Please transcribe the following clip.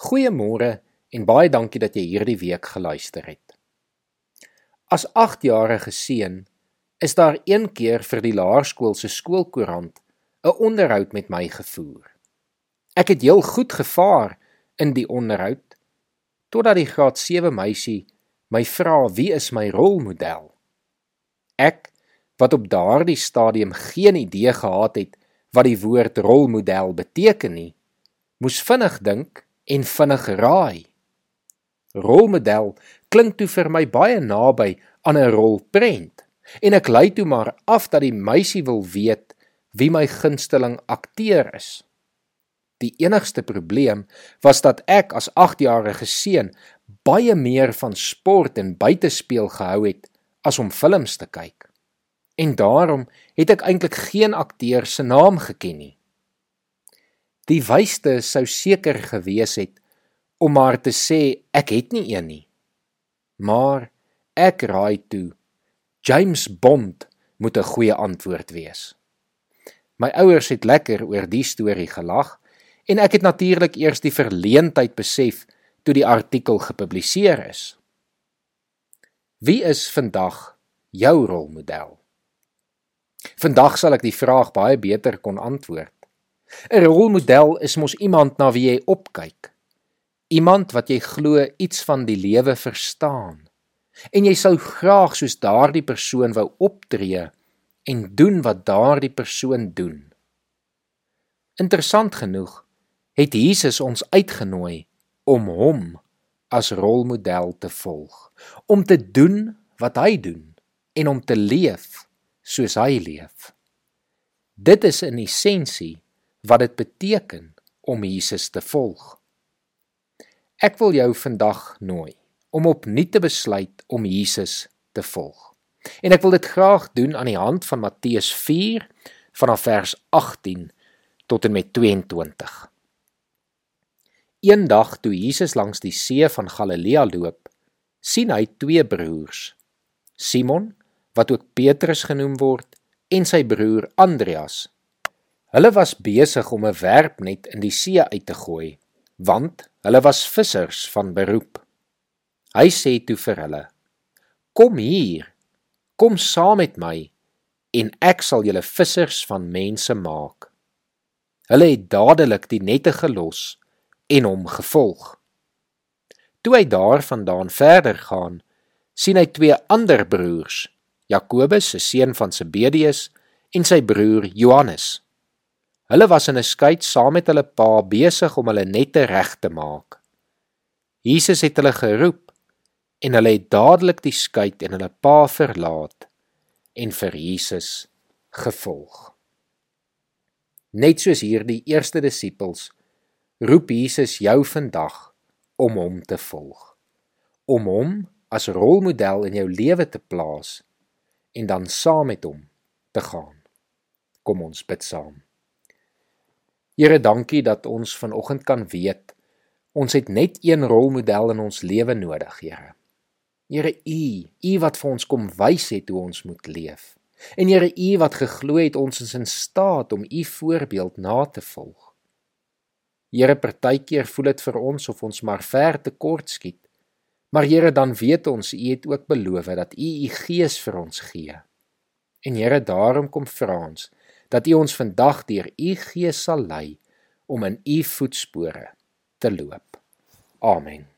Goeiemôre en baie dankie dat jy hierdie week geluister het. As 8-jarige seun is daar een keer vir die laerskool se skoolkoerant 'n onderhoud met my gevoer. Ek het heel goed gevaar in die onderhoud totdat die graad 7 meisie my vra wie is my rolmodel. Ek wat op daardie stadium geen idee gehad het wat die woord rolmodel beteken nie, moes vinnig dink en vinnig raai. Rolmodel klink toe vir my baie naby aan 'n rolprent en ek lei toe maar af dat die meisie wil weet wie my gunsteling akteur is. Die enigste probleem was dat ek as 8-jarige seun baie meer van sport en buitespeel gehou het as om films te kyk. En daarom het ek eintlik geen akteur se naam geken nie. Die wyste sou seker gewees het om maar te sê ek het nie een nie. Maar ek raai toe James Bond moet 'n goeie antwoord wees. My ouers het lekker oor die storie gelag en ek het natuurlik eers die verleentheid besef toe die artikel gepubliseer is. Wie is vandag jou rolmodel? Vandag sal ek die vraag baie beter kon antwoord. 'n Rolmodel is mos iemand na wie jy opkyk. Iemand wat jy glo iets van die lewe verstaan. En jy sou graag soos daardie persoon wou optree en doen wat daardie persoon doen. Interessant genoeg het Jesus ons uitgenooi om hom as rolmodel te volg, om te doen wat hy doen en om te leef soos hy leef. Dit is in essensie wat dit beteken om Jesus te volg. Ek wil jou vandag nooi om opnuut te besluit om Jesus te volg. En ek wil dit graag doen aan die hand van Matteus 4 vanaf vers 18 tot en met 22. Eendag toe Jesus langs die see van Galilea loop, sien hy twee broers, Simon wat ook Petrus genoem word en sy broer Andreas Hulle was besig om 'n werpnet in die see uit te gooi, want hulle was vissers van beroep. Hy sê toe vir hulle: "Kom hier. Kom saam met my en ek sal julle vissers van mense maak." Hulle het dadelik die nette gelos en hom gevolg. Toe hy daarvandaan verder gaan, sien hy twee ander broers, Jakobus, se seun van Zebedeus, en sy broer Johannes. Hulle was in 'n skei saam met hulle pa besig om hulle nette reg te maak. Jesus het hulle geroep en hulle het dadelik die skei en hulle pa verlaat en vir Jesus gevolg. Net soos hierdie eerste disippels roep Jesus jou vandag om hom te volg. Om hom as rolmodel in jou lewe te plaas en dan saam met hom te gaan. Kom ons bid saam. Here, dankie dat ons vanoggend kan weet ons het net een rolmodel in ons lewe nodig, Here. Here U, U wat vir ons kom wys het hoe ons moet leef. En Here U wat geglo het ons is in staat om U voorbeeld na te volg. Here, partykeer voel dit vir ons of ons maar ver te kort skiet. Maar Here, dan weet ons U het ook beloof dat U U Gees vir ons gee. En Here, daarom kom vra ons dat U ons vandag deur U Gees sal lei om in U voetspore te loop. Amen.